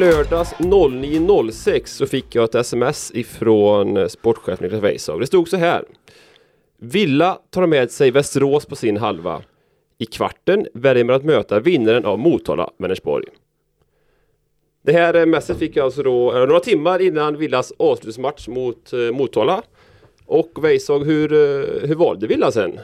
lördags 09.06 så fick jag ett sms ifrån eh, sportchefen Niklas Weisshaug. Det stod så här. Villa tar med sig Västerås på sin halva. I kvarten väljer man att möta vinnaren av Motala Vänersborg. Det här eh, messet fick jag alltså då eh, några timmar innan Villas avslutsmatch mot eh, Motala. Och Weisshaug, hur, hur valde Villa sen?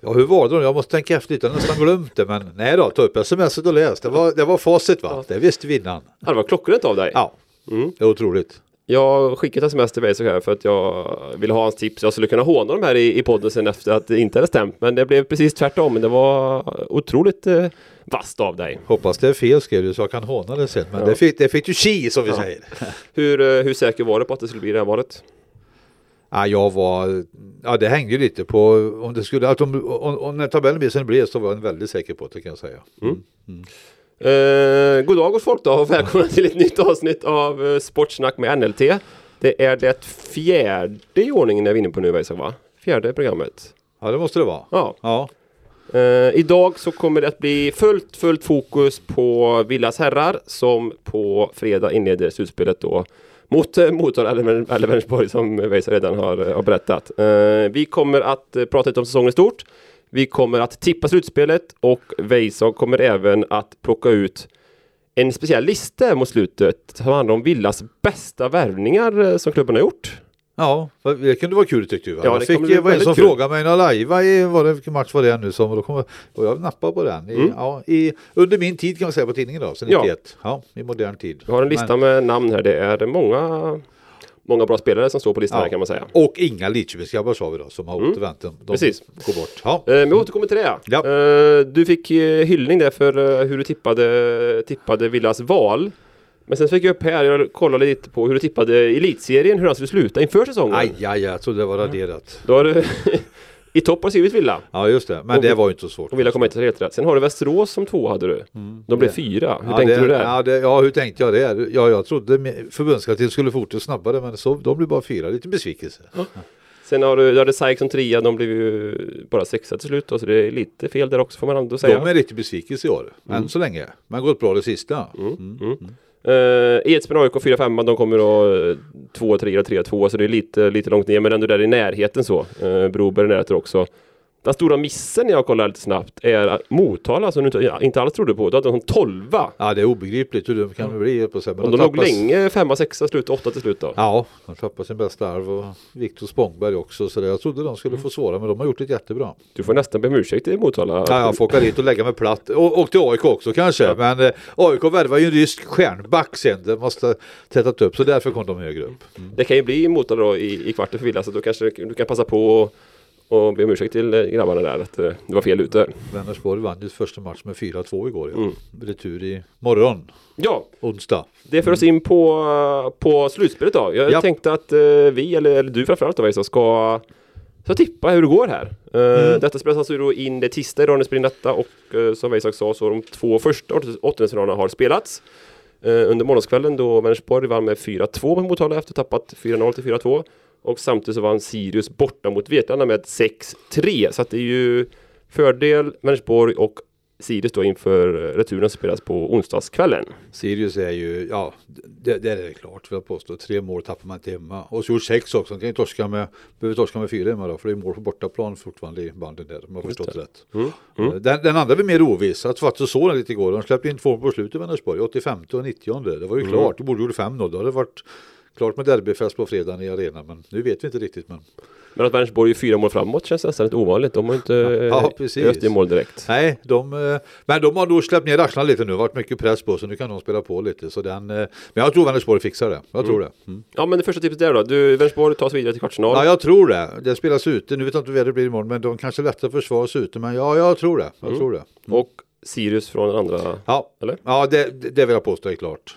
Ja, hur var det då? Jag måste tänka efter lite, jag har nästan glömt det. Men nej då, ta upp smset och läs. Det var, det var facit va? Det visste vinnaren. Ja, det var klockrent av dig. Ja, Mm. det är otroligt. Jag skickade ett sms till Weisshaug här för att jag ville ha hans tips. Jag skulle kunna håna dem här i, i podden sen efter att det inte hade stämt. Men det blev precis tvärtom. Men det var otroligt eh, vasst av dig. Hoppas det är fel skrev du så jag kan håna det sen. Men Ja. det, fick, det fick du chi som vi Ja. säger. Hur, eh, hur säker var du på att det skulle bli det här valet? Ja, jag var, ja det hängde ju lite på om det skulle, att om, om, om när tabellen blev som den blev så var jag väldigt säker på det kan jag säga. Eh, god dag gott folk då och välkomna till ett nytt avsnitt av eh, Sportsnack med NLT. Det är det fjärde i ordningen jag är inne på nu va? Fjärde programmet. Ja det måste det vara. Ja. Ja, Eh, idag så kommer det att bli fullt, fullt fokus på Villas herrar som på fredag inleder slutspelet då mot eh, eller, Vänersborg som Weise redan har, eh, har berättat. Eh, vi kommer att eh, prata lite om säsongen i stort. Vi kommer att tippa slutspelet och Weise kommer även att plocka ut en speciell lista mot slutet som handlar om Villas bästa värvningar eh, som klubben har gjort ja det kunde vara kul tyckte du va? Ja, jag fick, det var en som kul. frågade mig några lajva i, var det, vilken match var det nu som, och, då kom, och jag nappade på den. I, Mm. ja, i, under min tid kan man säga på tidningen då, sen Ja. 91. Ja, i modern tid. Vi har en lista med namn här. Det är många, många bra spelare som står på listan Ja. här kan man säga. Och inga Lidköpingsgrabbar sa vi då som har Mm. återvänt. De Precis. går bort. Ja. Eh, Men vi återkommer till det. Ja. Eh, Du fick eh, hyllning där för eh, hur du tippade, tippade Villas val. Men sen fick jag upp här, jag kollade lite på hur du tippade elitserien, hur han skulle sluta inför säsongen. Aj, aj, aj, jag trodde det var raderat. Då har du i topp har du skrivit Villa. Ja, just det. Men Och det var ju inte så svårt. Och Villa kom inte helt rätt. Sen har du Västerås som två hade du. De blev Det- fyra. Hur Mm. ja, tänkte det, du där? Ja, det, ja, hur tänkte jag det? Ja, jag trodde förbundskaptenen skulle fortare snabbare, men så, de blev bara fyra. Lite besvikelse. Sen har du, du hade SAIK som trea, de blev ju bara sexa till slut. då, Så det är lite fel där också får man ändå säga. De är lite besvikelse i år, än så länge. Men gått bra det sista. Mm. Uh, Edsbyn AIK 4-5, de kommer då 2-3 eller 3 2 så det är lite, lite långt ner men ändå där i närheten så. Uh, Broberg är nära också. Den stora missen jag kollar lite snabbt är att Motala som du inte, inte alls trodde på. Då hade de 12 Ja, det är obegripligt hur dum kan det bli. På sig. Men Och de låg tappas- länge 5 6 slut 8 till slut då. Ja, de tappade sin bästa arv och Viktor Spångberg också. Så det, jag trodde de skulle få svåra, men de har gjort det jättebra. Du får nästan be om ursäkt till Motala. Ja, jag får åka dit och lägga mig platt. Och, och till AIK också kanske. Men eh, AIK värvar ju en rysk stjärnback sen. Det måste tätat upp. Så därför kom de högre upp. Det kan ju bli Motala då i, i kvarten för Villa så då kanske du kan passa på och, och be om ursäkt till eh, grabbarna där att eh, det var fel ute. Vänersborg vann ju första match med 4-2 igår. Ja. Mm. Retur i morgon, Ja, onsdag. Det för oss in på, på slutspelet då. Jag Ja. tänkte att eh, vi, eller, eller du framförallt då, Weisa, ska, ska tippa hur det går här. Uh, Detta spelas alltså då in det tisdag idag när spelar detta och som Weisak sa så de två första åt- åttondelsfinalerna har spelats. Under måndagskvällen då Vänersborg vann med 4-2 mot Motala efter tappat 4-0 till 4-2. Och samtidigt så vann Sirius borta mot Vetlanda med 6-3. Så att det är ju fördel Vänersborg och Sirius då inför returen som spelas på onsdagskvällen. Sirius är ju, ja, det, det är det klart vill jag påstå. Tre mål tappar man inte hemma. Och så gjort sex också. Man kan ju torska med, behöver torska med fyra hemma då. För det är mål på bortaplan fortfarande i banden där. Om jag har förstått rätt. Mm. Eh, Den, den andra är mer oviss. Jag faktiskt såg den lite igår. De släppte in två på slutet Vänersborg. 85 och 90. Det var ju Mm. klart. De borde gjort 5-0. Då hade det varit klart med derbyfest på fredagen i arenan. Men nu vet vi inte riktigt. Men Men att Vänersborg är fyra mål framåt känns nästan lite ovanligt. De har inte Ja, ja, öst i mål direkt. Nej, de, eh, men de har nog släppt ner axlarna lite nu. varit mycket press på så nu kan de spela på lite. Så den, eh, men jag tror Vänersborg fixar det. Jag tror det. Mm. Ja men det första tipset där då. Du, Vänersborg tar sig vidare till kvartsfinal. Ja, jag tror det. Det spelas ute. Nu vet jag inte hur vädret blir imorgon, men de kanske lättare försvaras ute. Men ja, jag tror det. Jag tror det. Och Sirius från andra. Ja, Eller? ja det, det- det vill jag påstå är klart.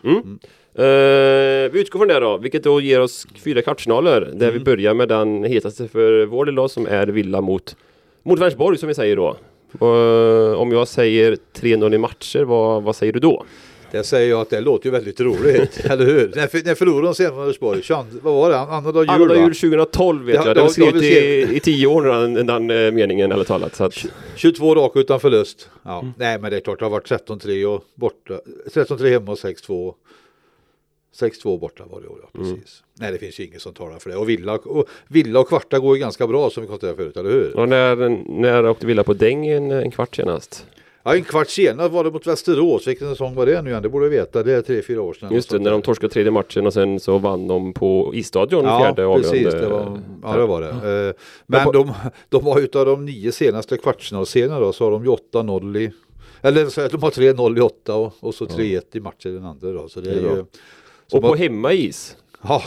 Eh, vi utgår från det då, vilket då ger oss fyra kvartsfinaler. Där vi börjar med den hetaste för vår del då, som är Villa mot, mot Vänersborg som vi säger då. Eh, om jag säger 3-0 i matcher, vad, vad säger du då? Det säger jag att det låter ju väldigt roligt, eller hur? När, när förlorade de senast Vänersborg? 22 Vad var det? Annandag jul va? jul 2012 vet Ja, jag. Den har skrivit i, i tio år den, den, den eh, meningen eller talat. Så att, 22 raka utan förlust. Ja. Nej men det är klart det har varit 13-3 och borta. 13-3 hemma och 6-2 6-2 borta var det år, ja, precis. Nej, det finns ju inget som talar för det. Och Villa och, Villa och Kvarta går ju ganska bra som vi konstaterade förut, eller hur? Och när, när åkte Villa på däng en, en kvart senast? Ja, en kvart senare var det mot Västerås. Vilken säsong var det nu igen? Det borde jag veta. Det är tre, fyra år sedan. Just det, när de torskade tredje matchen och sen så vann de på isstadion Ja, fjärde precis. avgörande. Det var, ja, det var det. Eh, Men de, de har utav de nio senaste kvartsfinalserierna då så har de ju 8-0 i eller så de har 3-0 i 8 och, och så 3-1 i matchen den andra då. Så det är, Det är bra. Ju... Och som på hemmais. Ja,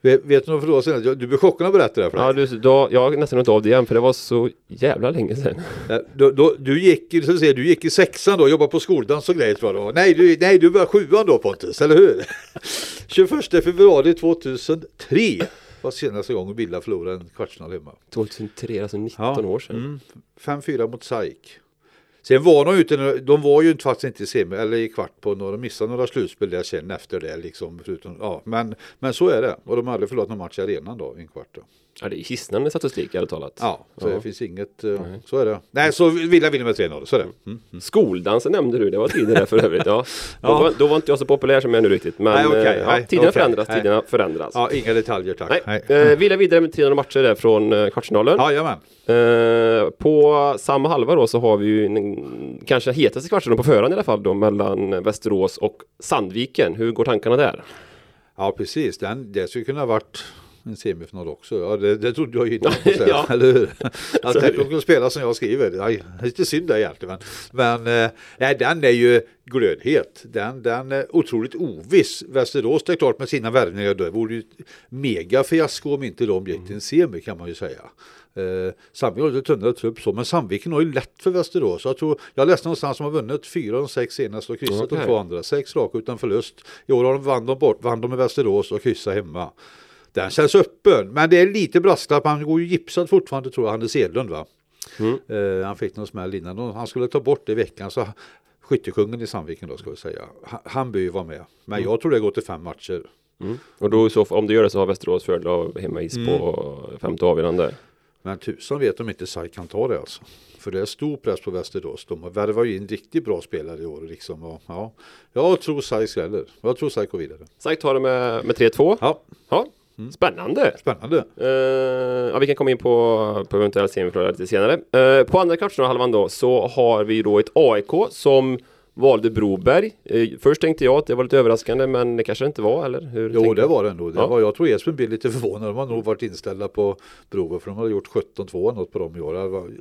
vet, vet du något för då sedan? Du blev chockad att berätta det här för dig. Ja, du, då, jag har nästan inte av det igen för det var så jävla länge sedan. Eh, Då, då, du, gick, så säga, du gick i sexan då, jobbade på skoldans och grejer tror jag då. Nej, du, nej, du var sjuan då Pontus, eller hur? 21 februari 2003 var senaste gången Villa förlorade en kvartsfinal hemma. 2003, alltså 19 Ja. år sedan. Mm. 5-4 mot SAIK. Sen var de ute, de var ju inte faktiskt inte i semi eller i kvart på några, de missade några slutspel där sen efter det liksom. Förutom, ja, men, men så är det. Och de har aldrig förlorat någon match i arenan då i en kvart. Då. Ja, det är hisnande statistik ärligt talat. Ja, så Ja. det finns inget, eh, så är det. Nej, så Villa vinner med 3-0, så är det. Mm. Skoldansen nämnde du, det var tidigare för övrigt. Ja. Då, Ja. var, då var inte jag så populär som jag är nu riktigt. Men Nej, okej, eh, ja, nej, tiderna okej, förändras, nej. tiderna förändras. Ja, inga detaljer tack. Nej. Eh, Villa vidare med 300 matcher där från eh, kvartsfinalen. Jajamän. Eh, på samma halva då så har vi ju en, kanske hetaste kvartsfinalen på förhand i alla fall då mellan Västerås och Sandviken. Hur går tankarna där? Ja, precis. Den, det skulle kunna ha varit en semifinal också. Ja, det, det trodde jag innan. att Ja. Eller hur? Är tänkte det. de skulle spela som jag skriver. Nej, lite synd där egentligen. Men, men eh, nej, den är ju glödhet. Den, den är otroligt oviss. Västerås, det är klart med sina värvningar, det vore ju ett mega fiasko om inte de gick till en semi kan man ju säga. Eh, Sandviken har lite tunnare trupp så, men Sandviken har ju lätt för Västerås. Jag, tror, jag läste någonstans som har vunnit fyra av de sex senaste och kryssat Okej. de två andra. Sex raka utan förlust. I år har de vann de bort, vann de med Västerås och kryssade hemma. Den känns öppen, men det är lite brasklapp. Han går ju gipsad fortfarande tror jag, Hannes Edlund va? Mm. Eh, han fick någon smäll innan han skulle ta bort det i veckan. Så skyttekungen i Sandviken då ska vi säga. Han, han bör ju vara med. Men jag tror det går till fem matcher. Mm. Och då så om det gör det så har Västerås fördel av hemmais Mm. på femte avgörande. Men tusan vet om inte SAIK kan ta det alltså. För det är stor press på Västerås. De har värvat ju in riktigt bra spelare i år. Liksom. Och, ja. Jag tror SAIK skräller. Jag tror SAIK går vidare. SAIK tar det med, med 3-2. Ja, Ja, spännande! spännande. Eh, ja, vi kan komma in på, på eventuella semifinaler lite senare. Eh, på andra kvartsfinalhalvan då så har vi då ett AIK som valde Broberg. Eh, först tänkte jag att det var lite överraskande men det kanske inte var eller? Hur Jo, det var det ändå. Det Ja. var, jag tror Esbjörn blev lite förvånad. De har nog varit inställda på provet för de hade gjort 17-2 eller något på dem i år.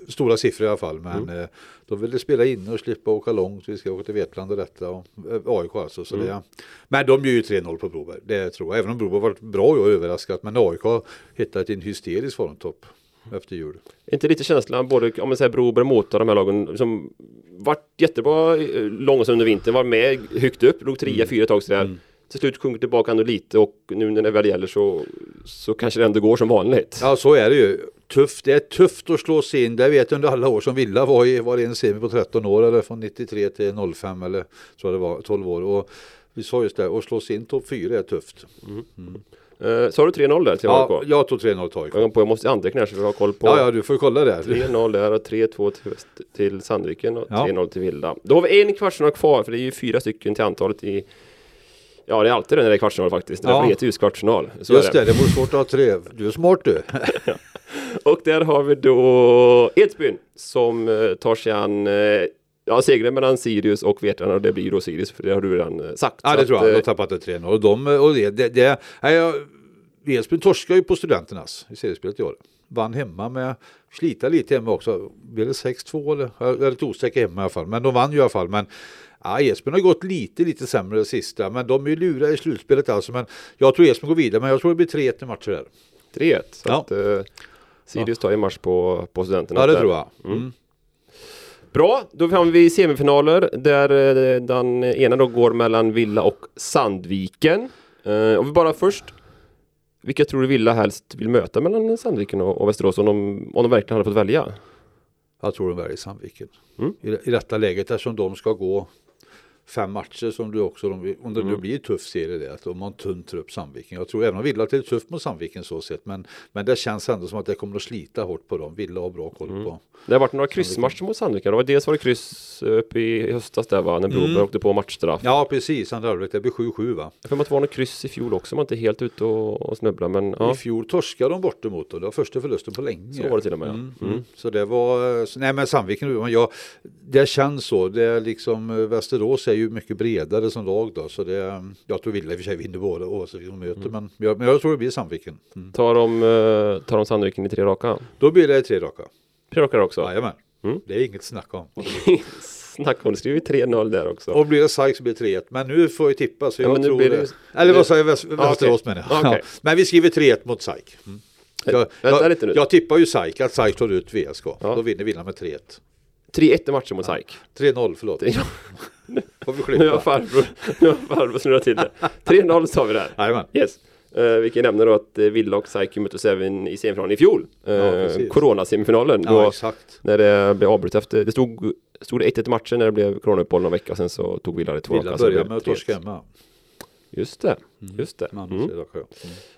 Det stora siffror i alla fall. Men Mm. eh, de ville spela inne och slippa åka långt. Vi ska åka till Vetlanda och detta. Och, eh, AIK alltså. Så Mm. det, men de gör ju 3-0 på Broberg. Det tror jag. Även om Broberg varit bra och överraskat. Men AIK har hittat en hysterisk formtopp efter jul. Inte lite känslan både om man säger Broberg Mota de här lagen som varit jättebra eh, långt under vintern, var med högt upp, låg trea, fyra ett tag sådär. Till slut sjunker tillbaka ändå lite och nu när det väl gäller så, så kanske det ändå går som vanligt. Ja, så är det ju. Tufft. Det är tufft att slå sig in. Det vet jag under alla år som Villa var i var det en semi på 13 år eller från 93 till 05 eller så det var 12 år. Och vi sa just det, att slå sig in topp 4 är tufft. Eh, har du 3-0 där till Ja, AIK? jag tog 3-0 till AIK. Jag, på, jag måste anteckna här så vi har koll på Ja, ja, du får kolla det. 3-0 där och 3-2 till, Sandviken och Ja. 3-0 till Villa. Då har vi en kvartsfinal kvar för det är ju fyra stycken till antalet i Ja det är alltid den där kvartsfinal faktiskt. Därför Ja. heter just kvartsfinal. Så Just är det. det, det vore svårt att ha tre. Du är smart du. Och där har vi då Edsbyn som eh, tar sig an eh, Ja, segern mellan Sirius och Vetlanda och det blir då Sirius för det har du redan eh, sagt. Ja, det att, tror jag. De eh, har tappat ett 3-0. Och, de, och det, det, det, nej, jag, Edsbyn torskar ju på Studenternas i seriespelet i år. Vann hemma med, slita lite hemma också. Blev det 6-2 eller? Jag är lite osäker hemma i alla fall. Men de vann ju i alla fall. Men ja, Edsbyn har gått lite, lite sämre det sista. Men de är ju lura i slutspelet alltså. Men jag tror Edsbyn går vidare. Men jag tror det blir 3-1 i matcher där. 3-1. Så Ja. att eh, Sirius tar ju match på, på studenterna. Ja, det där. tror jag. Mm. Bra, då har vi semifinaler där eh, den ena då går mellan Villa och Sandviken. Eh, och vi bara först vilka tror du Villa helst vill möta mellan Sandviken och, och Västerås om de, om de verkligen hade fått välja? Jag tror de väljer Sandviken. Mm. I, I detta läget eftersom de ska gå fem matcher som du också, om det nu Mm. blir en tuff serie det, att de har en tunn trupp Sandviken. Jag tror även om Villa är tufft mot Sandviken så sett, men, men det känns ändå som att det kommer att slita hårt på dem. Villa har bra koll Mm. på. Det har varit några kryssmatcher mot Sandviken. Det var dels var det kryss uppe i höstas där va, när Broberg Mm. åkte på matchstraff. Ja, precis. Andra halvlek, det blir 7-7 va? Jag mig att det var något kryss i fjol också, man inte helt ute och, och snubbla men ja, I fjol torskade de bort emot dem. Det var första förlusten på länge. så var det till och med. Mm, Mm. mm. Så det var, så, nej men Sandviken, jag, det känns så. Det är liksom, eh, Västerås är ju mycket bredare som lag då. Så det, jag tror Villa i och för sig vinner båda oavsett vilka de möter. Mm. Men, jag, men jag tror det blir Sandviken. Mm. Tar de, eh, tar de Sandviken i tre raka? Då blir det tre raka. Tre raka också? Jajamän. Mm. Det är inget att snacka om. Snacka om, det skriver ju 3-0 där också. Och blir det Sykes så blir det 3-1. Men nu får jag tippa så Ja, jag tror det. det- Eller vad sa jag? Väst, Ja, Västerås menar jag. Men vi skriver 3-1 mot Syke. Mm. Jag, jag, jag tippar ju Syke, att Syke tar ut VSK. Ja. Då vinner Villa med 3-1. 3-1 i matchen mot SAIK. 3-0, förlåt. Får vi Nu har klippa. farbror, nu har farbror snurrat till det. 3-0 sa vi där. Jajamän. Yes. Uh, vi kan nämna då att uh, Villa och SAIK möttes även i semifinalen i fjol. Uh, Ja. Corona-semifinalen. Ja, exakt. när det blev avbrutet efter, det stod, stod det 1-1 i matchen när det blev coronauppehåll någon vecka sen så tog Villa det två Villa blev med att 3-1. torska hemma. Just det, just det. Mm. mm. ja. Mm.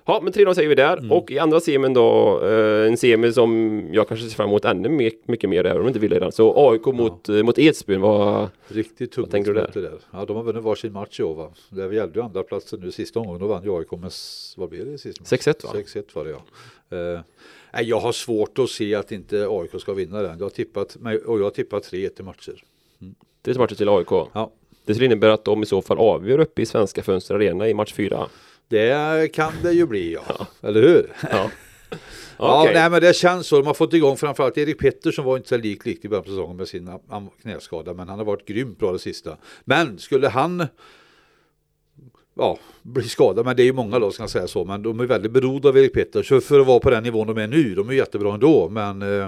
Ja, men 3-0 säger vi där. Och i andra semin då, eh, en semi som jag kanske ser fram emot ännu mer, mycket mer, även om inte Villa redan. Så AIK mot, eh, mot Edsbyn var... Riktigt tungt tänker du där? där. Ja, de har vunnit varsin match i år va. Det gällde ju andra platsen nu sista omgången. Då vann ju AIK med, vad blev det sist? 6-1 va? 6-1 var det ja. Eh, jag har svårt att se att inte AIK ska vinna den. Jag har tippat, och jag har tippat 3-1 i matcher. Det är matcher till AIK. Ja. Det skulle innebära att de i så fall avgör uppe i Svenska Fönster Arena i match 4. Det kan det ju bli ja. Eller hur? Ja. Ja, nej men det känns så. De har fått igång framförallt Erik Pettersson var inte så lik likt i början på säsongen med sin knäskada. Men han har varit grymt bra det sista. Men skulle han ja, bli skadad, men det är ju många lag ska jag säga så. Men de är väldigt beroende av Erik Pettersson för att vara på den nivån de är nu. De är jättebra ändå. Men eh,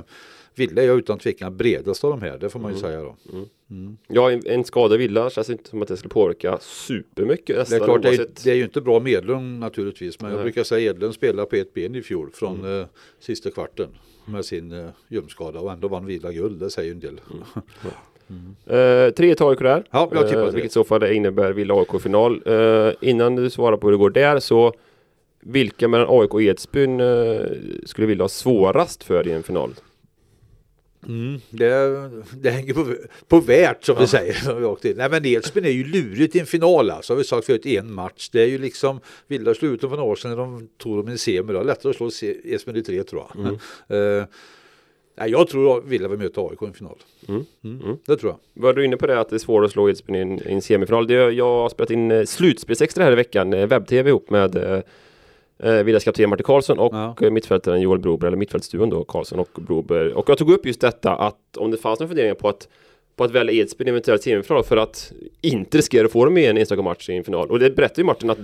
Ville är utan tvekan bredast av de här. Det får man ju Mm. säga då. Ja, en, en skada i Villa känns inte som att det skulle påverka supermycket Det är klart, det är, det är ju inte bra med Edlund naturligtvis. Men jag Nej. brukar säga Edlund spelade på ett ben i fjol från Mm. eh, sista kvarten med sin eh, ljumskada och ändå vann Villa guld. Det säger ju en del. Eh, 3-1 AIK där. Ja, jag tippar Eh, det. vilket i så fall innebär Villa AIK i final. Eh, innan du svarar på hur det går där så vilka mellan AIK och Edsbyn eh, skulle vilja ha svårast för i en final? Mm, det, det hänger på, på värt som vi säger. in. Nej men Edsbyn är ju lurigt i en final alltså. Har vi sagt förut, en match. Det är ju liksom, Villa slog ut dem för några år sedan när de tog dem i en semi. Det lättare att slå Edsbyn i tre tror jag. Eh, nej, jag tror Villa vill möta AIK i en final. Mm. Mm, Det tror jag. Var du inne på det att det är svårt att slå Edsbyn i en, i en semifinal? Det, jag har spelat in eh, slutspelsextra här i veckan, eh, webb-tv ihop med eh, Villas kapten Martin Karlsson och Ja. eh, mittfältaren Joel Broberg, eller mittfältsduon då, Karlsson och Broberg. Och jag tog upp just detta att om det fanns några funderingar på att på att välja Edsbyn eventuellt semifinal för att inte riskera att få dem i en enstaka match i en final. Och det berättar ju Martin att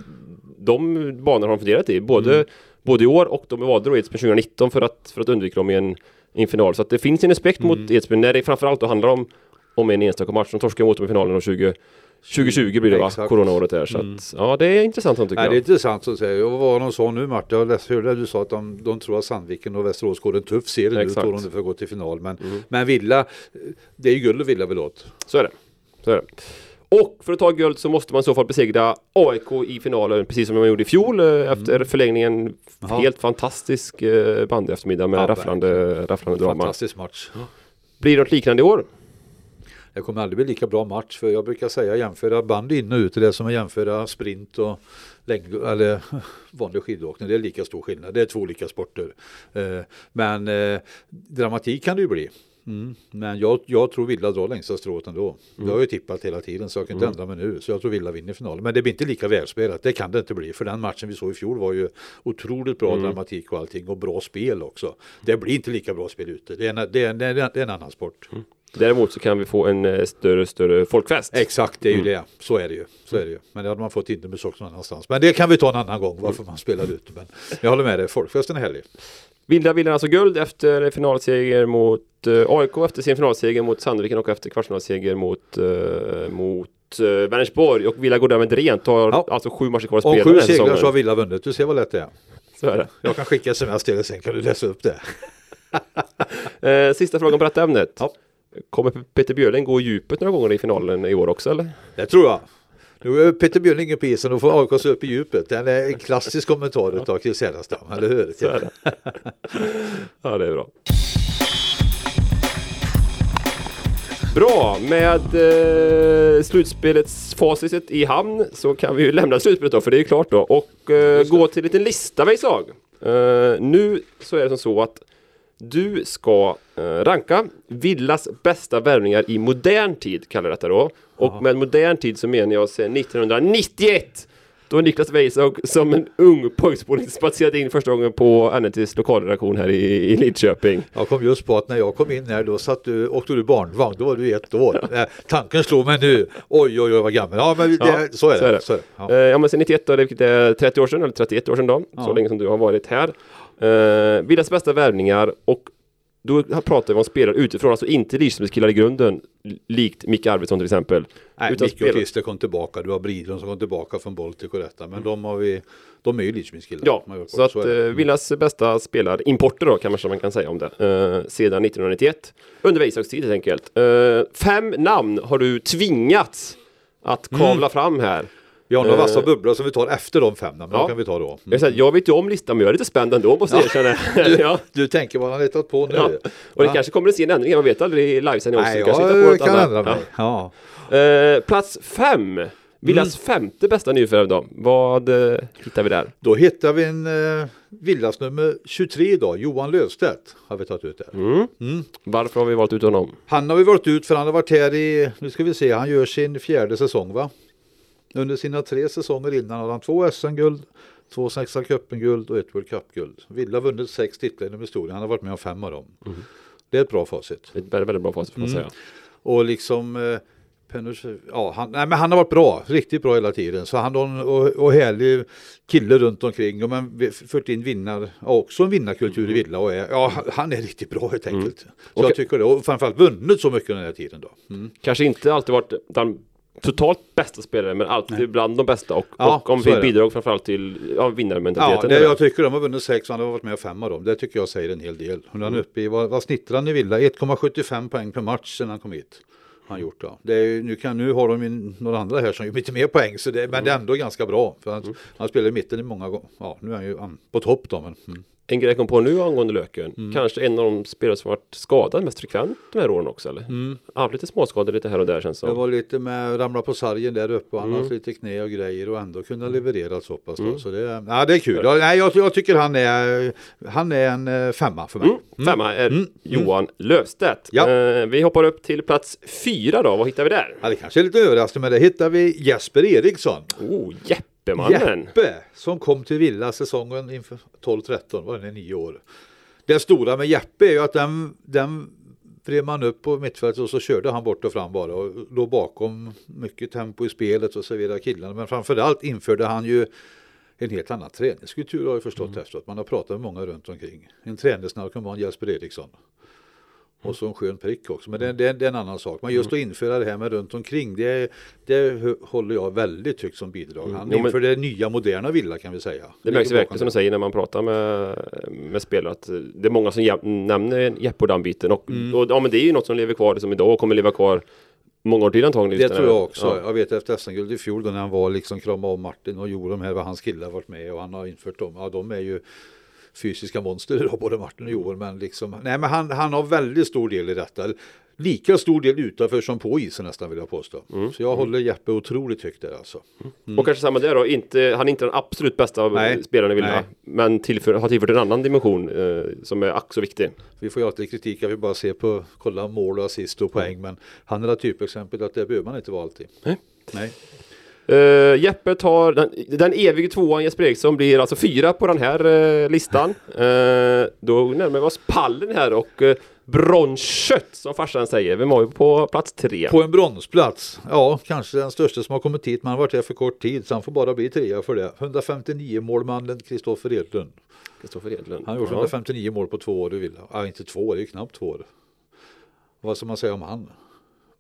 de banorna har de funderat i, både, Mm. både i år och de valde då Edsbyn 2019 för att, för att undvika dem i en, i en final. Så att det finns en respekt Mm. mot Edsbyn när det framförallt då handlar om, om en enstaka match. De torskade mot dem i finalen och 20, 2020 blir det va? Exakt. Coronaåret där. Så Mm. att, ja det är intressant sånt tycker Nej, det är jag. intressant att säga. Och vad var de sa nu Martin? Jag läste, hörde du sa att de, de tror att Sandviken och Västerås går en tuff serie nu. Exakt. Tror de för att gå till final. Men, Mm. men Villa, det är ju guld och Villa vill åt. Så är det. Så är det. Och för att ta guld så måste man i så fall besegra AIK i finalen precis som man gjorde i fjol eh, efter förlängningen. Mm. Jaha. Helt fantastisk eh, bandy eftermiddag med Ja, rafflande, rafflande drama. Fantastisk match. Blir det något liknande i år? Det kommer aldrig bli lika bra match för jag brukar säga jämföra band in och ut. Det är som att jämföra sprint och längd, eller vanlig skidåkning. Det är lika stor skillnad. Det är två olika sporter. Eh, Men eh, dramatik kan det ju bli. Mm. Men jag, jag tror Villa drar längsta strået ändå. Jag har ju tippat hela tiden så jag kan inte ändra mig nu. Så jag tror Villa vinner finalen. Men det blir inte lika välspelat. Det kan det inte bli. För den matchen vi såg i fjol var ju otroligt bra dramatik och allting. Och bra spel också. Det blir inte lika bra spel ute. Det är en, det är en, det är en, det är en annan sport. Däremot så kan vi få en eh, större, större folkfest. Exakt, det är ju det. Så är det ju. Så är det ju. Men det hade man fått inomhus också någon annanstans. Men det kan vi ta en annan gång varför man spelar ute. Men jag håller med dig, folkfesten är härlig. Villa vinner alltså guld efter finalseger mot eh, AIK, efter sin finalseger mot Sandviken och efter kvartsfinalseger mot, eh, mot eh, Vänersborg. Och Villa går därmed rent, har Ja. alltså sju matcher kvar att Om spela sju den här segrar så har. Villa vunnit. Du ser vad lätt det är. Så är det. Jag kan skicka sms till dig sen kan du läsa upp det. Eh, sista frågan på detta ämnet. Ja. Kommer Peter Björling gå i djupet några gånger i finalen i år också eller? Det tror jag. Nu är Peter Björling på isen och får AIK sig upp i djupet. Den är en klassisk kommentar av Chris Hedenstam, eller hur? Så är det. ja, det är bra. Bra, med eh, slutspelets facit i hamn så kan vi ju lämna slutspelet då, för det är ju klart då. Och eh, gå till en liten lista Weisag. Eh, nu så är det som så att du ska eh, ranka Villas bästa värvningar i modern tid, kallar jag detta då. Och med modern tid så menar jag sedan 1991! Då Niklas Weishaug som en ung pojkspoling spatserade in första gången på NNTs lokalredaktion här i, i Lidköping. Jag kom just på att när jag kom in här då satt du, åkte du barnvagn, då var du ett år. Ja. tanken slog mig nu, oj oj oj vad gammal. Ja men det, Ja, så är det. så är det. Så är det. Ja. Eh, ja men sen 91 då, vilket är 30 år sedan, eller 31 år sedan då. Så länge som du har varit här. Uh, Villas bästa värvningar och då pratar vi om spelare utifrån, alltså inte Lidköpingskillar i grunden, likt Micke Arvidsson till exempel. Nej, utan Micke och Christer kom tillbaka, du har Bridlund som kom tillbaka från Baltic och detta. Men de har vi, de är ju Lidköpingskillar. Ja, så att det. eh, Villas bästa spelare, importer då kanske man kan säga om det, eh, sedan 1991. Under Weishags tid helt enkelt. Eh, fem namn har du tvingats att Mm. kavla fram här. Vi har några eh, vassa bubblor som vi tar efter de fem, men Ja. de kan vi ta då. Jag, säger, jag vet ju om listan men jag är lite spänd ändå måste jag erkänna. ja. Du tänker vad han har hittat på nu? Ja. Och det Ja. kanske kommer att se en ändring, man vet aldrig i livesändning också. Nej, Du kanske hittar på jag kan annat. ändra mig. Ja. Eh, plats fem. Villas Mm. femte bästa nyförvärv då. Vad eh, hittar vi där? Då hittar vi en eh, Villas nummer 23 idag, Johan Löfstedt har vi tagit ut där. Mm. Varför har vi valt ut honom? Han har vi varit ut för han har varit här i, nu ska vi se, han gör sin fjärde säsong va? Under sina tre säsonger innan har han två SM-guld, två Svenska cupen-guld och ett World Cup-guld. Villa har vunnit sex titlar inom historien, han har varit med om fem av dem. Det är ett bra facit. Ett väldigt, väldigt bra facit får man Mm. säga. Och liksom eh, ja, han, nej, men han har varit bra, riktigt bra hela tiden. Så han har en och, och härlig kille runt omkring. Och vi- fört in vinnar, också en vinnarkultur i Villa. Och är, ja, han- är riktigt bra helt enkelt. Så Och- jag tycker det. Och framförallt vunnit så mycket den här tiden då. Mm. Kanske inte alltid varit den totalt bästa spelaren men alltid bland de bästa och, Ja, och om vi bidrar framförallt till ja, Ja, vinnarmentaliteten. det, jag tycker de har vunnit sex och han har varit med fem av dem. Det tycker jag säger en hel del. Han är uppe i, vad, vad snittar han i Villa? 1,75 poäng per match sedan han kom hit. Han gjort då. Det är, nu, kan, nu har de ju några andra här som gör lite mer poäng, så det, men det är ändå ganska bra. För han, han spelar i mitten i många gånger. Ja, nu är han ju han, på topp då. Men, mm. En grej jag kom på nu angående Löken. Kanske en av de spelare som varit skadad mest frekvent de här åren också eller? Mm. Ja, lite småskador lite här och där känns det som. var lite med ramla på sargen där uppe och han Mm. lite knä och grejer och ändå kunna leverera så pass. Då. Så det, ja, det är kul. Ja, nej, jag, jag tycker han är, han är en eh, femma för mig. Mm. Femma är Mm. Johan Löfstedt. Ja. Eh, vi hoppar upp till plats fyra då. Vad hittar vi där? Ja, det kanske är lite överraskande men där hittar vi Jesper Eriksson. Oh, Jeppemannen! Jeppe som kom till Villa säsongen inför 12-13, var det nio år. Det stora med Jeppe är ju att den, den vred man upp på mittfältet och så körde han bort och fram bara och låg bakom mycket tempo i spelet och serverade killarna. Men framförallt införde han ju en helt annan träningskultur har jag förstått efteråt. Man har pratat med många runt omkring. En träningsnarkoman Jesper Eriksson. Och så en skön prick också. Men det, det, det är en annan sak. Men just att införa det här med runt omkring. Det, det håller jag väldigt högt som bidrag. Han Jo, men- införde det nya moderna Villa kan vi säga. Det märks verkligen som du säger när man pratar med, med spelare att det är många som nämner Jeppe och Mm. och ja, men det är ju något som lever kvar liksom idag och kommer leva kvar många år till antagligen. Det tror jag också. Ja. Jag vet efter SM-guld i fjol då när han var liksom krama om Martin och gjorde de här vad hans killar varit med och han har infört dem. Ja, de är ju fysiska monster idag, både Martin och Joel. Men liksom, nej, men han, han har väldigt stor del i detta. Lika stor del utanför som på isen nästan vill jag påstå. Mm. Så jag håller Jeppe otroligt högt där alltså. Och kanske samma där då, inte, han är inte den absolut bästa Nej. spelaren i Villa. Men tillför, har tillfört en annan dimension eh, som är ack så viktig. Vi får ju alltid kritik att vi bara ser på, kolla mål och assist och poäng. Men han är ett typexempel att det behöver man inte vara alltid. Nej. Nej. Uh, Jeppe tar den, den evige tvåan Jesper Eriksson blir alltså fyra på den här eh, listan. Eh, då närmar vi oss pallen här och uh, bronskött som farsan säger. Vem har vi på plats tre? På en bronsplats, ja kanske den största som har kommit hit, men han har varit här för kort tid så han får bara bli trea för det. 159 målmannen Kristoffer Edlund. Kristoffer Edlund. Han har gjort Ja. 159 mål på två år i Villa. Ja, inte två år, det är ju knappt två år. Vad ska man säga om han?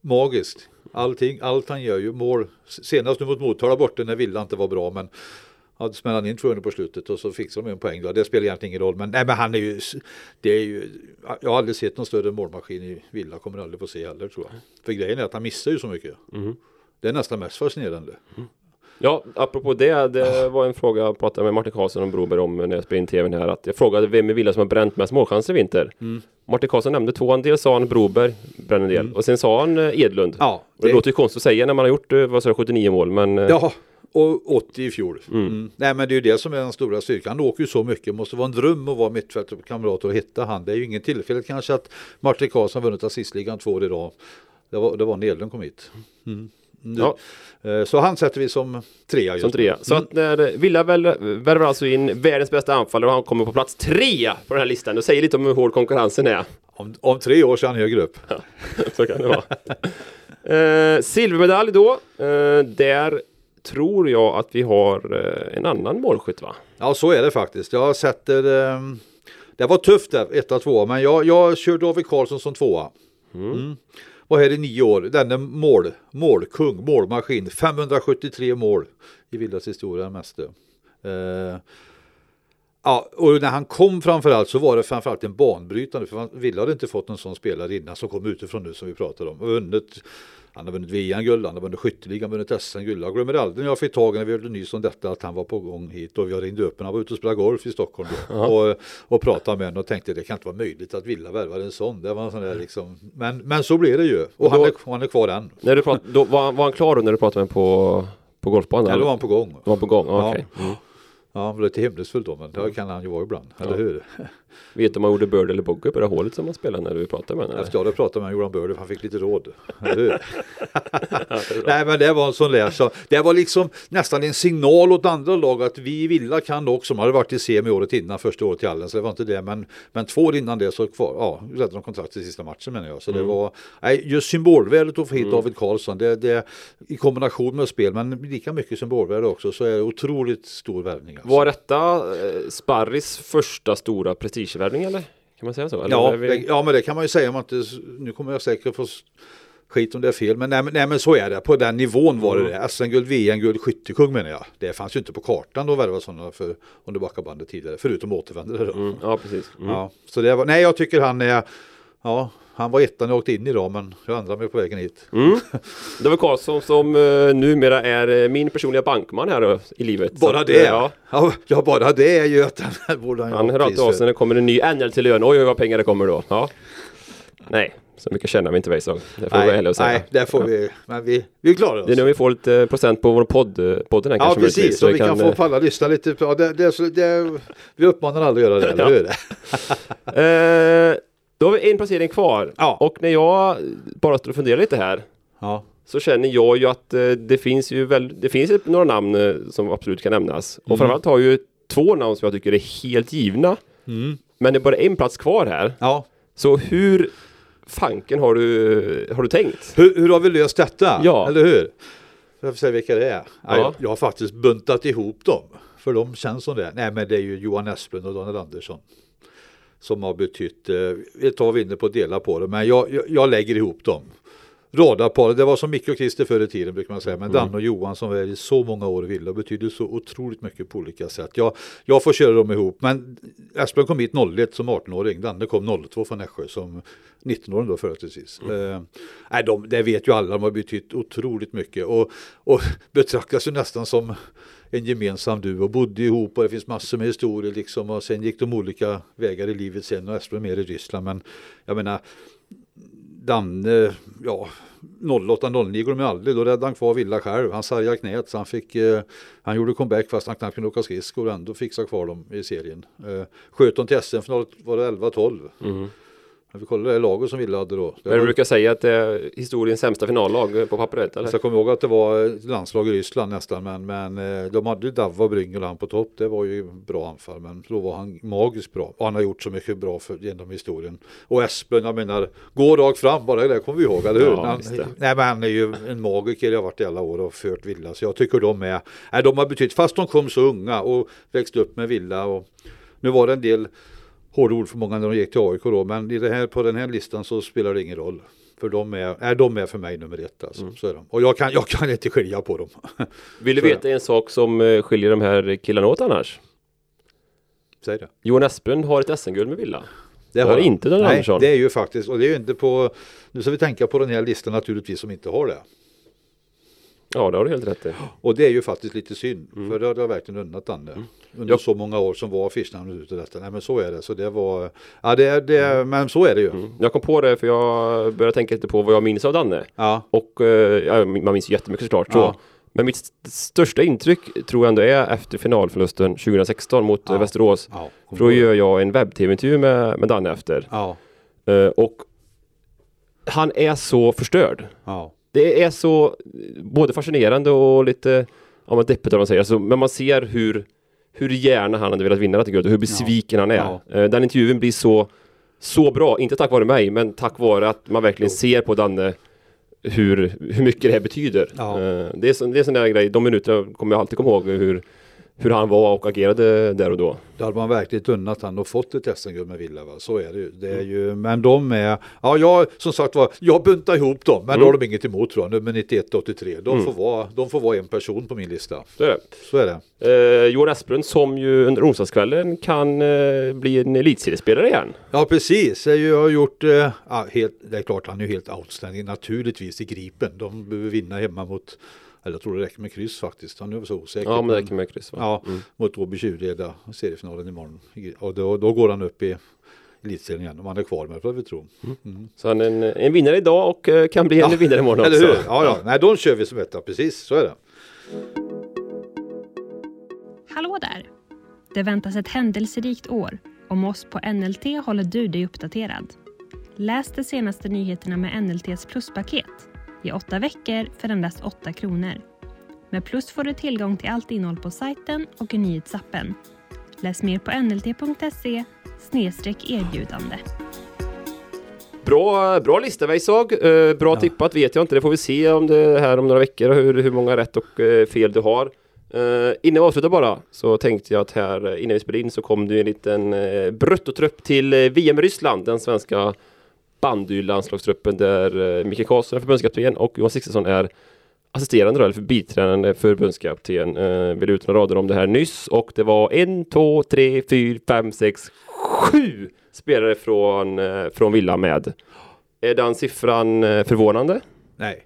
Magiskt. Allting, allt han gör ju mål. Senast nu mot Motala borta när Villa inte var bra, men hade smällt in 200 på slutet och så fixade de en poäng. Då. Det spelar egentligen ingen roll. Men, nej, men han är ju, det är ju, jag har aldrig sett någon större målmaskin i Villa. Kommer aldrig få se heller tror jag. För grejen är att han missar ju så mycket. Mm. Det är nästan mest fascinerande. Ja, apropå det, det var en fråga jag pratade med Martin Karlsson och Broberg om när jag spelade in tvn här. Att jag frågade vem i Villa som har bränt mest målchanser i vinter. Mm. Martin Karlsson nämnde två, en del sa han Broberg bränner en del och sen sa han eh, Edlund. Ja, Och det låter ju konstigt att säga när man har gjort eh, vad sa du, 79 mål men eh, Ja, och 80 i fjol. Mm. Nej men det är ju det som är den stora styrkan. Han åker ju så mycket. Det måste vara en dröm att vara mittfältskamrat och hitta han. Det är ju ingen tillfällighet kanske att Martin Karlsson vunnit assistligan två år idag. Det var, det var när Edlund kom hit. Mm. Nu. Ja. Eh, Så han sätter vi som trea just som trea. Så att när Villa väl, värvar alltså in världens bästa anfallare och han kommer på plats tre på den här listan. Det säger lite om hur hård konkurrensen är. Om, om tre år så är han högre upp. Så kan det vara. eh, silvermedalj då. Eh, där tror jag att vi har eh, en annan målskytt va? Ja så är det faktiskt. Jag sätter ehm, Det var tufft där, etta, tvåa. Men jag, jag kör David Karlsson som tvåa. Mm. Var här i nio år. Denne mål, målkung, målmaskin. 573 mål i Villas historia mest. Eh, ja, och när han kom framförallt så var det framförallt en banbrytande. För Villa hade inte fått någon sån spelare innan som kom utifrån nu som vi pratade om. Och vunnit, han har vunnit VM-guld, han har vunnit skytteligan, vunnit SM-guld. Jag glömmer aldrig när jag fick tag när vi hörde nys om detta att han var på gång hit och jag ringde upp honom. Han var ute och spelade golf i Stockholm då, och, och pratade med honom och tänkte det kan inte vara möjligt att Villa värvar en sån. Det var en sån där liksom. men, men så blev det ju och, Och då- han, är, han är kvar än. När du prat, då, var, var han klar då när du pratade med på, på golfbanan? Eller var han på gång. var på gång? Ja. Ja. Okej. Mm. Ja, han var lite hemlighetsfull då men det kan han ju vara ibland, eller hur? Vet du om han gjorde bird eller bogey på det hålet som han spelade när du pratade med honom? Efter jag hade pratat med Johan Börde, han fick lite råd. Nej men det var en sån där, så det var liksom nästan en signal åt andra lag att vi i Villa kan också, de hade varit i semi året innan, första året i Allen, så det var inte det, men, men två år innan det så kvar, ja, räddade de kontrakt i sista matchen menar jag. Så det var, nej, just symbolvärdet att få hit David Karlsson, det, det i kombination med spel, men lika mycket symbolvärde också, så är det otroligt stor värvning. Alltså. Var detta eh, Sparris första stora prestigevärvning eller? Kan man säga så? Eller Ja, vi- det, ja, men det kan man ju säga om man inte, nu kommer jag säkert få skit om det är fel, men nej, nej men så är det. På den nivån var det det. SM-guld, VM-guld, skyttekung menar jag. Det fanns ju inte på kartan att värva sådana för om du backar bandet tidigare, förutom återvändare då. Mm, ja, precis. Mm. Ja, så det var, nej jag tycker han är, ja, han var ettan när jag åkte in idag, men jag ändrade mig på vägen hit. Mm. Det var Karlsson som uh, numera är eh, min personliga bankman här då, i livet. Så Bara att, det? eh, Ja, Ja, bara det är ju att han borde han han ha hör alltid av sig när det kommer en ny NL till lön. Oj, oj, vad pengar det kommer då. Ja. Nej, så mycket känner vi inte Weissag. Det får vi vara säga. nej, det får vi, men vi, vi klarar oss. Det är nu vi får lite procent på vår podd, eh, podden här Ja kanske precis, så vi kan, få eh, på alla lyssna lite. Ja, det, det, det, vi uppmanar alla att göra det, eller hur? Då har vi en placering kvar. Ja. Och när jag bara står och funderar lite här Ja. så känner jag ju att eh, det finns ju väl, det finns några namn eh, som absolut kan nämnas. Och framförallt har ju två namn som jag tycker är helt givna. Mm. Men det är bara en plats kvar här. ja. Så hur fanken har du, har du tänkt? Hur, hur har vi löst detta? Ja. Eller hur? Jag får säga vilka det är. Ja. Jag, jag har faktiskt buntat ihop dem. För de känns som det. Nej men det är ju Johan Esplund och Daniel Andersson. Som har betytt, eh, ett tag var vi inne på att dela på det, men jag, jag, jag lägger ihop dem. Radarparet, det var som Micke och Christer förr i tiden brukar man säga, men Dan och Johan som är i så många år i Villa betyder så otroligt mycket på olika sätt. Jag, jag får köra dem ihop, men Esplund kom hit 01 som 18-åring, Danne kom 02 från Nässjö som 19-åring då företrädesvis. Eh, nej, de, det vet ju alla, de har betytt otroligt mycket och, och betraktas ju nästan som en gemensam duo, bodde ihop och det finns massor med historier liksom och sen gick de olika vägar i livet sen och Esplund mer i Ryssland men jag menar Danne, ja 08-09 går de ju aldrig, då räddade han kvar Villa själv. Han sargade knät så han fick, eh, han gjorde comeback fast han knappt kunde åka skridskor och ändå fixade kvar dem i serien. Eh, sköt de till SM-final var det 11-12. Mm. Jag fick kolla det laget som Villa hade då. Det Men du var- brukar säga att det är historiens sämsta finallag på pappret eller? Så jag kommer ihåg att det var landslag i Ryssland nästan men, men eh, de hade ju Davva, Bryngel och han på topp. Det var ju bra anfall men då var han magiskt bra. Och han har gjort så mycket bra för, genom historien. Och Esplund, jag menar, gå rakt fram bara det kommer vi ihåg, eller hur? Ja, han, nej men han är ju en magiker, jag har varit i alla år och fört Villa. Så jag tycker de är, nej, de har betytt, fast de kom så unga och växte upp med Villa och nu var det en del hårda ord för många när de gick till AIK då, men i det här, på den här listan så spelar det ingen roll. För de är, är, de är för mig nummer ett alltså. Mm. Så är de. Och jag kan, jag kan inte skilja på dem. Vill du veta en sak som eh, skiljer de här killarna åt annars? Säg det. Johan Esplund har ett SM-guld med Villa. Det har inte Daniel Nej, Andersson. det är ju faktiskt, och det är ju inte på, nu ska vi tänka på den här listan naturligtvis som inte har det. Ja, det har du helt rätt i. Och det är ju faktiskt lite synd, Mm. för det hade jag verkligen unnat Danne. Under Ja. så många år som var affischnamnet ute detta. Nej men så är det, så det var, ja det det, men så är det ju. Mm. Jag kom på det för jag började tänka lite på vad jag minns av Danne. Ja, Och eh, ja, man minns jättemycket såklart. Ja. Så. Men mitt st- största intryck tror jag ändå är efter finalförlusten 2016 mot eh, Ja. Västerås. ja. För då gör jag en webb-tv-intervju med, med Danne efter. Ja, Eh, och han är så förstörd. ja, Det är så både fascinerande och lite ja, men deppigt om man säger. Alltså, men man ser hur, hur gärna han hade velat vinna detta guld och hur besviken han är. Ja. Eh, Den intervjun blir så, så bra, inte tack vare mig, men tack vare att man verkligen ser på Danne hur, hur mycket det här betyder. Ja. Eh, Det är, så, det är sån där grej, de minuterna kommer jag alltid komma ihåg hur, hur han var och agerade där och då. det hade man verkligen unnat han och fått ett SM-guld med Villa va? Så är det ju. Det Mm. är ju, men de är, ja jag som sagt var, jag buntar ihop dem, men Mm. då har de inget emot tror jag, nummer 91-83. De, får vara, de får vara en person på min lista. Så är det. Så är det. Eh, Johan Esplund som ju under onsdagskvällen kan eh, bli en elitseriespelare igen. Ja precis, jag har gjort, eh, helt, det är klart han är ju helt outstanding naturligtvis i Gripen. De behöver vinna hemma mot, eller jag tror det räcker med kryss faktiskt, han är så osäker. Ja, men det räcker med kryss va? Ja, mot Åby Tjureda, seriefinalen imorgon. Och då, då går han upp i elitserien igen om han är kvar med, får vi tro. Så han är en, en vinnare idag och eh, kan bli en vinnare imorgon Eller också. hur? Ja, ja. Nej, de kör vi som etta, precis så är det. Hallå där! Det väntas ett händelserikt år. Om oss på NLT håller du dig uppdaterad. Läs de senaste nyheterna med NLTs pluspaket i åtta veckor för endast 8 kronor. Med Plus får du tillgång till allt innehåll på sajten och i nyhetsappen. Läs mer på nlt.se erbjudande. Bra, bra lista Weissag. Eh, bra Ja. tippat vet jag inte. Det får vi se om det här om några veckor hur, hur många rätt och eh, fel du har. Eh, innan vi avslutar bara så tänkte jag att här eh, innan vi spelade in så kom det en liten eh, bruttotrupp till VM i Ryssland. Den svenska bandylandslagstruppen där eh, Micke Karlsson är förbundskapten och Johan Sixtensson är assisterande då, eller för biträdande förbundskapten. Eh, vi la ut några rader om det här nyss och det var en, två, tre, fyra, fem, sex, sju spelare från, eh, från Villa med. Är den siffran eh, förvånande? Nej.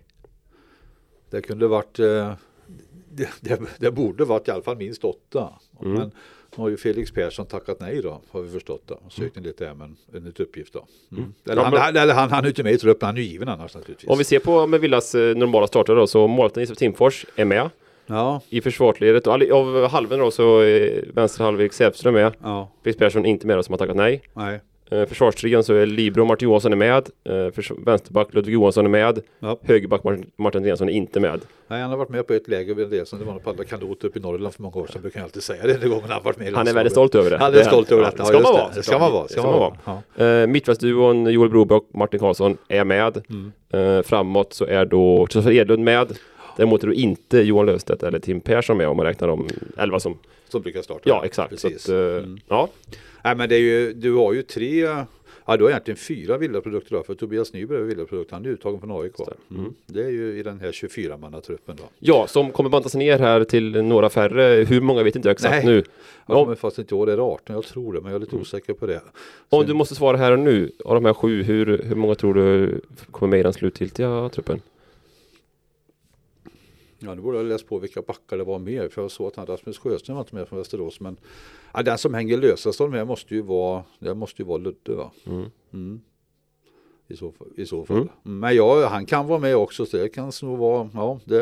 Det kunde varit, eh, det, det, det borde varit i alla fall minst åtta. Mm. Men nu har ju Felix Persson tackat nej då, har vi förstått då. Sökt lite här, men enligt uppgift då. Mm. Eller, Ja, han, han, eller han, han är inte med i truppen, han är ju given annars naturligtvis. Om vi ser på med Villas eh, normala starter då så målvakten Isabel Timfors är med Ja, i försvarsledet och all- av halven då så är vänster halvlek Säfström med. ja, Felix Persson inte med då som har tackat nej. nej. Eh, Försvarstrion så är Libro och Martin Johansson är med. Eh, vänsterback Ludvig Johansson är med. Ja. Högerback Martin, Martin Andreasson är inte med. Nej, han har varit med på ett läger vid det som det var på alla kanoter uppe i Norrland för många år sedan. Brukar jag alltid säga det den gången han varit med Han är väldigt stolt över det. Han är stolt över detta. Ska ja, man just vara. Det ska man vara. Ska man vara. Ja. Eh, Mittfältsduon Joel Broberg och Martin Karlsson är med. Mm. Eh, framåt så är då Kristoffer Edlund med. Däremot är då inte Johan Löfstedt eller Tim Persson med om man räknar de elva som... Som brukar starta. Ja, exakt. Precis. Så att, eh, Mm. Ja, Nej, men det är ju, du har ju tre, ja du har egentligen fyra villaprodukter då, för Tobias Nyberg är villaprodukt, han är uttagen från AIK. Mm. Det är ju i den här 24-mannatruppen då. ja, som kommer bantas ner här till några färre. Hur många vet inte jag exakt Nej. nu. Jag Om, kommer fast inte ihåg, det är 18, jag tror det, men jag är lite osäker på det. om Sen- du måste svara här och nu, av de här sju, hur, hur många tror du kommer med i den slutgiltiga truppen? Ja, nu borde jag läst på vilka backar det var mer, för jag såg att han Rasmus Sjöström var inte med från Västerås, men ja, den som hänger lösast av de här måste ju vara, det måste ju vara Ludde va? Mm. Mm. I så, fall- I så fall. Mm. Men ja, han kan vara med också, så det kan nog vara, ja, det,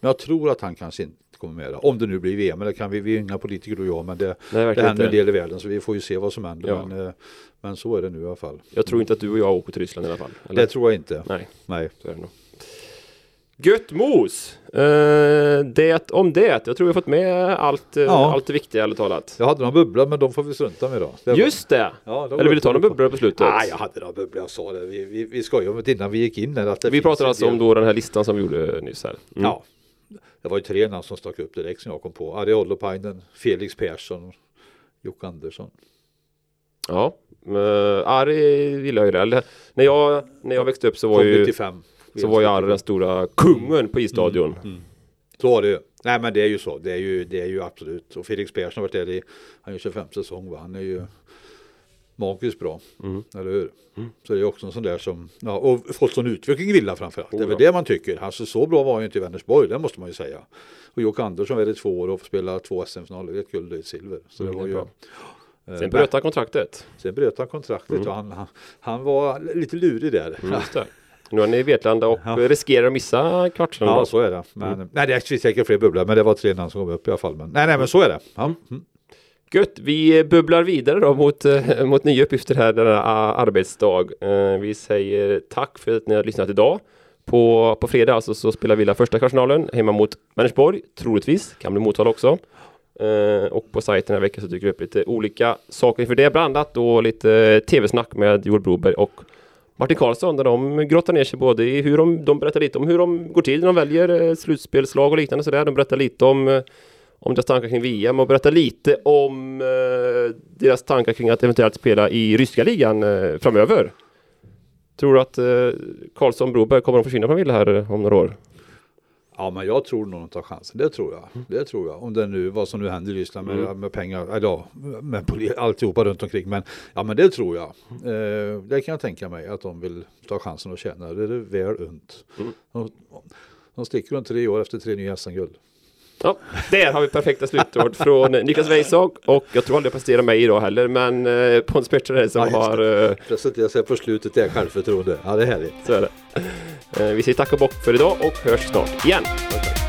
men jag tror att han kanske inte kommer med. Om det nu blir VM, men det kan vi, vi är inga politiker och jag, men det, Nej, det händer en del i världen så vi får ju se vad som händer. Ja. Men, eh, men så är det nu i alla fall. Jag tror inte att du och jag åker till Ryssland i alla fall. Eller? Det tror jag inte. Nej, Nej. så är det nog. Gött mos! Eh, det om det. Jag tror vi har fått med allt, eh, Ja. allt det viktiga ärligt talat. Jag hade några bubblor men de får vi strunta med då. Det Just det! Ja, Eller vill du ta några på- bubblor på slutet? Nej, jag hade några bubblor. Jag sa det. Vi, vi, vi skojade om det innan vi gick in. Att vi en alltså om då den här listan som vi gjorde nyss här. Mm. Ja. Det var ju tre namn som stack upp direkt som jag kom på. Ari Holopainen, Felix Persson Jocke Andersson. Ja, uh, Ari gillar ju det. Eller, när, jag, när jag växte upp så var Kom ju 95. Så var ju Ari den stora kungen på isstadion. Så var det ju. Nej men det är ju så. Det är ju, det är ju absolut. Och Felix Persson har varit där i, han är 25 säsong va. Han är ju magiskt bra. Mm. Eller hur? Så det är också en sån där som, ja, och fått sån utveckling i Villa framförallt. det är Oh, väl ja. det man tycker. Alltså så bra var ju inte i Vänersborg, det måste man ju säga. Och Jocke Andersson var det två år och spelade två SM-finaler, ett guld och ett silver. Så Mm, var det är ju, eh, Sen bröt han kontraktet. sen bröt han kontraktet och han, han, han var lite lurig där. Mm. Nu är han i Vetlanda och Ja. riskerar att missa kvartsfinalen. Ja, så är det. Men, Nej, det är säkert fler bubblor, men det var tre namn som kom upp i alla fall. Men, nej, nej, men så är det. Ja. Mm. Gött, vi bubblar vidare då mot, eh, mot nya uppgifter här denna ah, arbetsdag. Eh, vi säger tack för att ni har lyssnat idag. På, på fredag alltså så spelar Villa första kvartsfinalen hemma mot Vänersborg, troligtvis. Kan bli Motala också. Eh, och på sajten den här veckan så dyker det upp lite olika saker inför det. Bland annat då lite tv-snack med Joel Broberg och Martin Karlsson där de grottar ner sig både i hur de, de berättar lite om hur de går till när de väljer eh, slutspelslag och liknande sådär. De berättar lite om eh, om deras tankar kring VM och berätta lite om eh, deras tankar kring att eventuellt spela i ryska ligan eh, framöver. Tror du att eh, Karlsson Broberg kommer att försvinna från Villa här eh, om några år? Ja, men jag tror nog de tar chansen. Det tror jag. Det tror jag. Om det nu, vad som nu händer i Ryssland med, med pengar, ja, med alltihopa runt omkring. Men ja, men det tror jag. Eh, det kan jag tänka mig att de vill ta chansen och tjäna. Det är det väl unt. De, de sticker runt tre år efter tre nya SM-guld. Ja, där har vi perfekta slutord från Niklas Weissag och jag tror aldrig jag presterar mig idag heller men eh, Pontus Pettersson som Ja, har eh, Presentera sig på slutet, det är självförtroende. Ja, det är härligt. så är det. Eh, vi säger tack och bock för idag och hörs snart igen. Tack, tack.